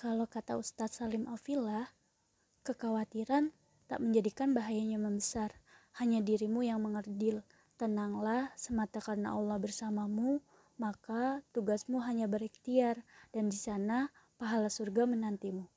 Kalau kata Ustadz Salim Avila, kekhawatiran tak menjadikan bahayanya membesar, hanya dirimu yang mengerdil. Tenanglah, semata karena Allah bersamamu, maka tugasmu hanya berikhtiar, dan di sana pahala surga menantimu.